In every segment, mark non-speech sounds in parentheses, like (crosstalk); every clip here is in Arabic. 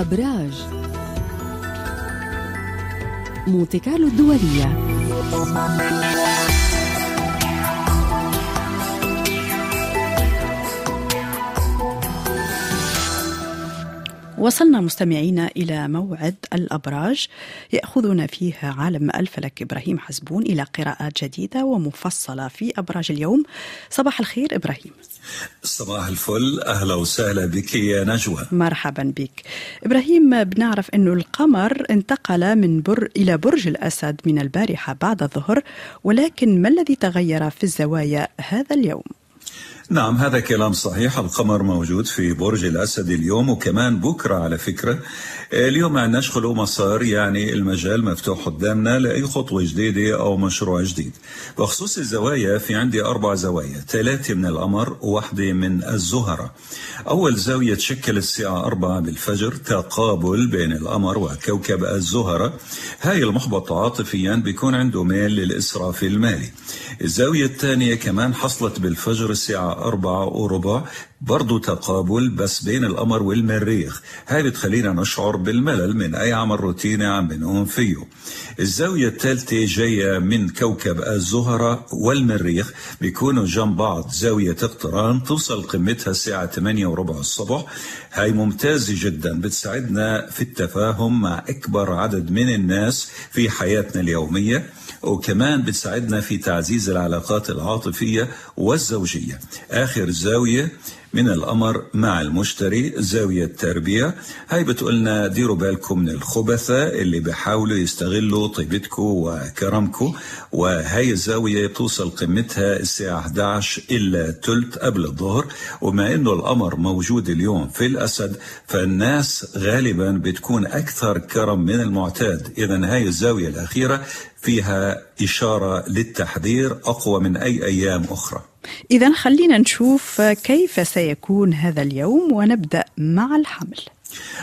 أبراج. مونتي كارلو الدولية. وصلنا مستمعينا إلى موعد الأبراج يأخذنا فيه عالم الفلك إبراهيم حزبون إلى قراءات جديدة ومفصلة في أبراج اليوم. صباح الخير إبراهيم. صباح الفل. أهلا وسهلا بك يا نجوى. مرحبا بك. إبراهيم بنعرف أنه القمر انتقل من بر إلى برج الأسد من البارحة بعد الظهر ولكن ما الذي تغير في الزوايا هذا اليوم؟ نعم هذا كلام صحيح. القمر موجود في برج الأسد اليوم وكمان بكرة على فكرة. اليوم ما عندناش خلو مسار يعني المجال مفتوح قدامنا لأي خطوة جديدة أو مشروع جديد. بخصوص الزوايا في عندي أربع زوايا. ثلاثة من القمر وواحدة من الزهرة. أول زاوية تشكل الساعة أربعة بالفجر تقابل بين القمر وكوكب الزهرة. هاي المحبط عاطفيا بيكون عنده ميل للإسراف المالي. الزاوية الثانية كمان حصلت بالفجر الساعة أربعة وربع برضو تقابل بس بين القمر والمريخ. هاي بتخلينا نشعر بالملل من أي عمل روتيني عم بنقوم فيه الزاوية الثالثة جاية من كوكب الزهرة والمريخ. بيكونوا جنب بعض زاوية اقتران توصل قمتها الساعة 8 وربع الصبح. هاي ممتازة جدا بتساعدنا في التفاهم مع أكبر عدد من الناس في حياتنا اليومية. وكمان بتساعدنا في تعزيز العلاقات العاطفية والزوجية. آخر زاوية من القمر مع المشتري زاوية تربية. هاي بتقولنا ديروا بالكم من الخبثة اللي بيحاولوا يستغلوا طيبتكم وكرمكم. وهي الزاوية بتوصل قمتها الساعة 11 إلا تلت قبل الظهر. وما إنه القمر موجود اليوم في الأسد فالناس غالبا بتكون أكثر كرم من المعتاد. إذا هاي الزاوية الأخيرة فيها إشارة للتحذير أقوى من أي أيام أخرى. إذا خلينا نشوف كيف سيكون هذا اليوم ونبدأ مع الحمل.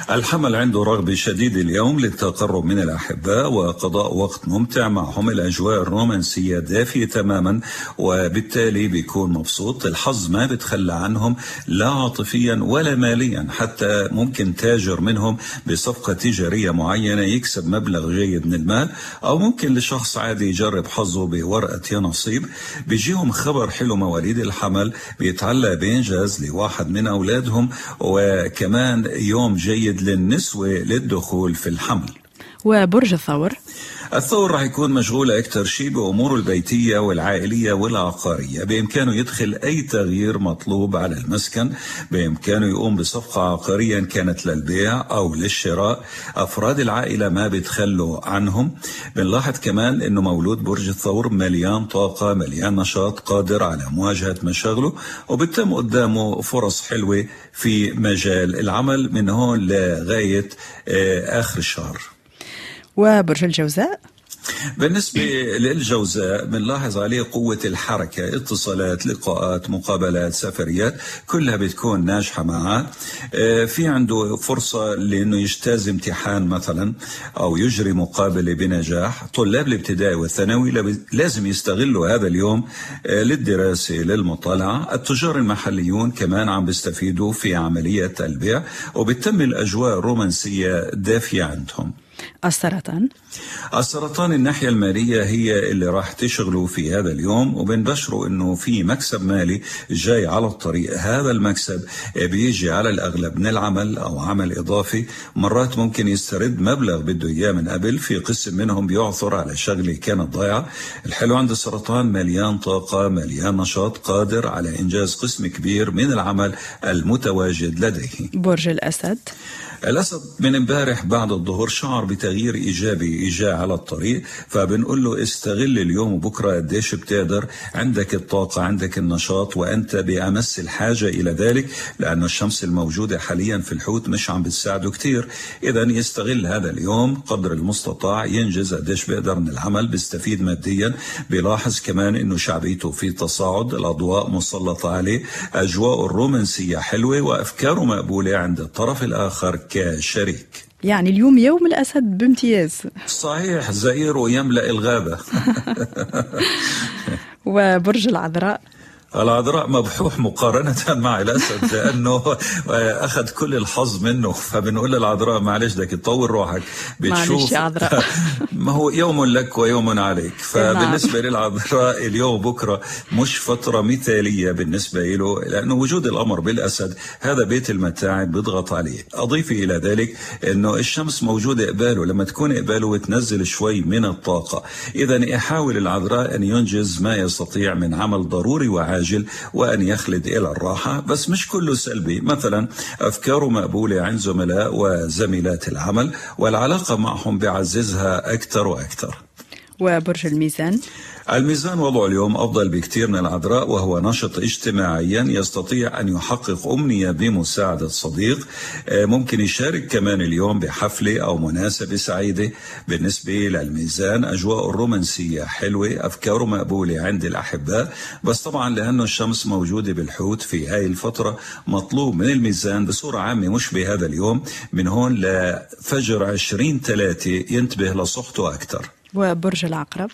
الحمل عنده رغبة شديدة اليوم للتقرب من الأحباء وقضاء وقت ممتع معهم. الأجواء الرومانسية دافية تماما وبالتالي بيكون مبسوط. الحظ ما بتخلى عنهم لا عاطفيا ولا ماليا حتى ممكن تاجر منهم بصفقة تجارية معينة يكسب مبلغ جيد من المال أو ممكن لشخص عادي يجرب حظه بورقة يا نصيب. بيجيهم خبر حلو مواليد الحمل بيتعلق بإنجاز لواحد من أولادهم وكمان يوم جيد للنسوة للدخول في الحمل. وبرج الثور. الثور راح يكون مشغول أكثر شيء بأموره البيتية والعائلية والعقارية. بإمكانه يدخل أي تغيير مطلوب على المسكن. بإمكانه يقوم بصفقة عقارية إن كانت للبيع أو للشراء. أفراد العائلة ما بيتخلوا عنهم. بنلاحظ كمان أنه مولود برج الثور مليان طاقة مليان نشاط قادر على مواجهة مشاغله. وبتم قدامه فرص حلوة في مجال العمل. من هون لغاية آخر الشهر. وبرج الجوزاء. بالنسبة للجوزاء بنلاحظ عليه قوة الحركة اتصالات لقاءات مقابلات سفريات كلها بتكون ناجحة معه. في عنده فرصة لأنه يجتاز امتحان مثلا أو يجري مقابلة بنجاح. طلاب الابتدائي والثانوي لازم يستغلوا هذا اليوم للدراسة للمطالعة. التجار المحليون كمان عم بيستفيدوا في عملية البيع وبتم الأجواء الرومانسية دافية عندهم. السرطان. السرطان الناحية المالية هي اللي راح تشغلوا في هذا اليوم وبنبشروا إنه في مكسب مالي جاي على الطريق. هذا المكسب بيجي على الأغلب من العمل أو عمل إضافي. مرات ممكن يسترد مبلغ بده إياه من قبل في قسم منهم بيعثر على شغلة كانت ضايعة. الحلو عند السرطان مليان طاقة مليان نشاط قادر على إنجاز قسم كبير من العمل المتواجد لديه. برج الأسد. الأسد من امبارح بعد الظهر شعر بتغيير إيجابي إجا على الطريق فبنقول له استغل اليوم وبكرة قديش بتقدر عندك الطاقة عندك النشاط وأنت بأمس الحاجة إلى ذلك لأن الشمس الموجودة حاليا في الحوت مش عم بتساعده كتير. إذا يستغل هذا اليوم قدر المستطاع ينجز قديش بيقدر من العمل بيستفيد ماديا بيلاحظ كمان إنه شعبيته في تصاعد الأضواء مسلطة عليه أجواء الرومانسية حلوة وأفكاره مقبولة عند الطرف الآخر كشريك. يعني اليوم يوم الأسد بامتياز. صحيح زئير يملأ الغابة. (laughs) وبرج العذراء. العذراء مبحوح مقارنة (laughs) مع الأسد لأنه أخذ كل الحظ منه. فبنقول للعذراء معلش بدك تطور روحك. بتشوف عذراء (laughs) ما هو يوم لك ويوم عليك. فبالنسبة للعذراء اليوم بكرة مش فترة مثالية بالنسبة له لأنه وجود الأمر بالأسد هذا بيت المتاعب بيضغط عليه. أضيفي إلى ذلك أنه الشمس موجودة قباله لما تكون قباله وتنزل شوي من الطاقة إذا يحاول العذراء أن ينجز ما يستطيع من عمل ضروري وعاجل. وأن يخلد إلى الراحة بس مش كله سلبي. مثلا أفكاره مقبولة عند زملاء وزميلات العمل والعلاقة معهم بعززها أكثر وأكثر. وبرج الميزان. الميزان وضعه اليوم أفضل بكثير من العذراء وهو نشط اجتماعيا يستطيع أن يحقق أمنية بمساعدة صديق آه، ممكن يشارك كمان اليوم بحفلة أو مناسبة سعيدة. بالنسبة للميزان أجواء الرومانسية حلوة أفكاره مقبولة عند الأحباء بس طبعا لأنه الشمس موجودة بالحوت في هاي الفترة مطلوب من الميزان بصورة عامة مش بهذا اليوم. من هون لفجر 20 ثلاثة ينتبه لصحته أكثر. وبرج العقرب.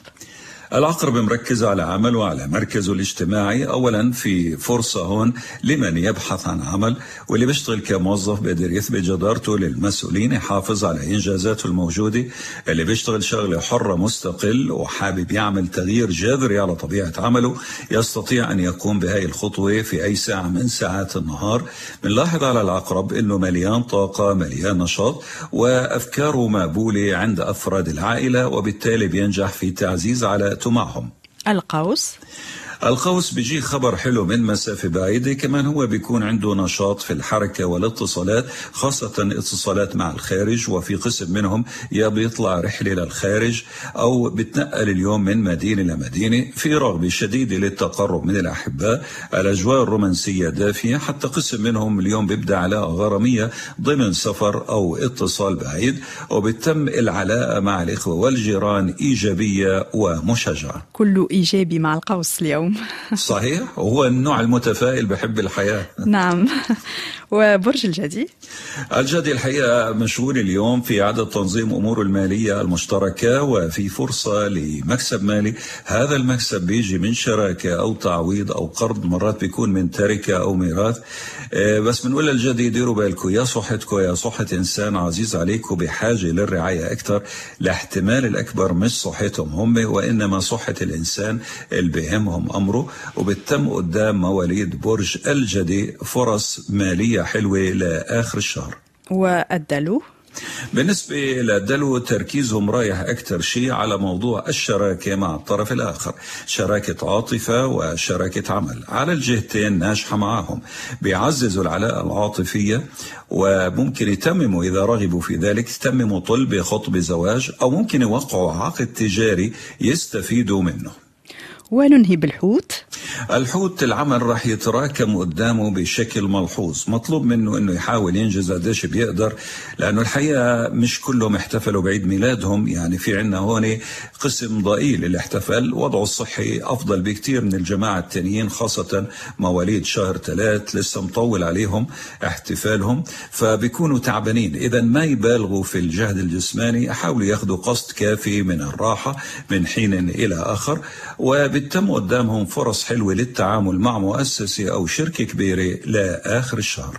العقرب مركز على عمل وعلى مركزه الاجتماعي. اولا في فرصة هون لمن يبحث عن عمل واللي بيشتغل كموظف بيقدر يثبت جدارته للمسؤولين يحافظ على إنجازاته الموجودة. اللي بيشتغل شغلة حرة مستقل وحابب يعمل تغيير جذري على طبيعة عمله يستطيع أن يقوم بهذه الخطوة في أي ساعة من ساعات النهار. بنلاحظ على العقرب إنه مليان طاقة مليان نشاط وأفكاره مقبولة عند أفراد العائلة وبالتالي بينجح في تعزيز على معهم. القوس. القوس بيجي خبر حلو من مسافة بعيدة كمان هو بيكون عنده نشاط في الحركة والاتصالات خاصة اتصالات مع الخارج وفي قسم منهم يا بيطلع رحلة للخارج أو بتنقل اليوم من مدينة لمدينة في رغبة شديدة للتقرب من الأحباء الأجواء الرومانسية دافية حتى قسم منهم اليوم بيبدأ علاقة غرامية ضمن سفر أو اتصال بعيد وبتم العلاقة مع الإخوة والجيران إيجابية ومشجعة. كله إيجابي مع القوس اليوم. (laughs) صحيح؟ وهو النوع المتفائل بحب الحياة. نعم. (laughs) وبرج الجدي؟ الجدي الحقيقة مشغول اليوم في إعادة تنظيم أموره المالية المشتركة وفي فرصة لمكسب مالي. هذا المكسب بيجي من شراكة أو تعويض أو قرض مرات بيكون من تركة أو ميراث. آه، بس بنقول للجدي ديروا بالكم. يا صحتكم يا صحة إنسان عزيز عليكم بحاجة للرعاية أكثر الاحتمال الأكبر مش صحتهم هم وإنما صحة الإنسان اللي بهمهم أمره وبتم قدام مواليد برج الجدي فرص مالية حلوة لآخر الشهر. والدلو بالنسبة للدلو تركيزهم رايح أكثر شيء على موضوع الشراكة مع الطرف الآخر شراكة عاطفة وشراكة عمل. على الجهتين ناجحة معهم بيعززوا العلاقة العاطفية وممكن يتمموا إذا رغبوا في ذلك يتمموا طلب خطب زواج أو ممكن يوقعوا عقد تجاري يستفيدوا منه. وننهي بالحوت. الحوت العمل راح يتراكم قدامه بشكل ملحوظ. مطلوب منه إنه يحاول ينجز قديش بيقدر لأنه الحقيقة مش كلهم احتفلوا بعيد ميلادهم. يعني في عندنا هون قسم ضئيل اللي احتفل وضعه الصحي أفضل بكثير من الجماعة التانيين خاصة مواليد شهر ثلاث لسه مطول عليهم احتفالهم. فبيكونوا تعبانين. إذا ما يبالغوا في الجهد الجسماني يحاولوا ياخذوا قسط كافي من الراحة من حين إلى آخر. وبتم قدامهم فرص حلوة للتعامل مع مؤسسة أو شركة كبيرة لآخر الشهر.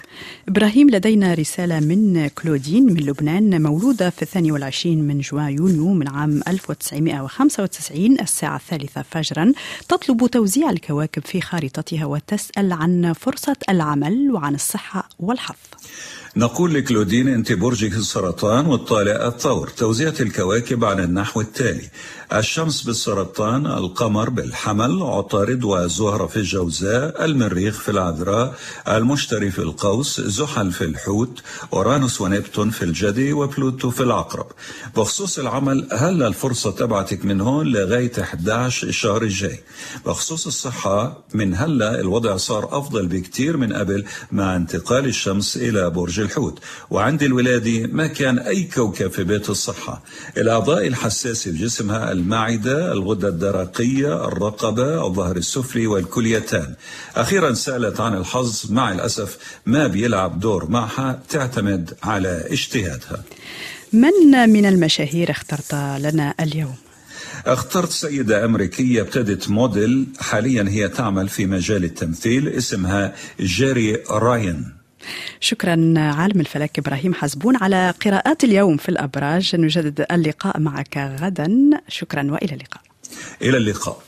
إبراهيم لدينا رسالة من كلودين من لبنان مولودة في الثاني والعشرين من جوان يونيو من عام 1995 الساعة الثالثة فجرا. تطلب توزيع الكواكب في خارطتها وتسأل عن فرصة العمل وعن الصحة والحظ. نقول لكلودين أنت برجك السرطان والطالع الثور توزيعة الكواكب على النحو التالي. الشمس بالسرطان القمر بالحمل عطارد وزهرة في الجوزاء المريخ في العذراء المشتري في القوس زحل في الحوت أورانوس ونبتون في الجدي وبلوتو في العقرب. بخصوص العمل هل الفرصة تبعتك من هون لغاية 11 الشهر الجاي؟ بخصوص الصحة من هلا الوضع صار أفضل بكتير من قبل مع انتقال الشمس إلى برج الحوت. وعند الولادة ما كان أي كوكب في بيت الصحة. الأعضاء الحساسة بجسمها المعدة الغدة الدرقية الرقبة الظهر السفلي والكليتان. أخيرا سألت عن الحظ مع الأسف ما بيلعب دور معها تعتمد على اجتهادها. من من المشاهير اخترت لنا اليوم؟ اخترت سيدة أمريكية ابتدت موديل حاليا هي تعمل في مجال التمثيل اسمها جيري راين. شكرا عالم الفلك إبراهيم حزبون على قراءات اليوم في الأبراج. نجدد اللقاء معك غدا. شكرا وإلى اللقاء. إلى اللقاء.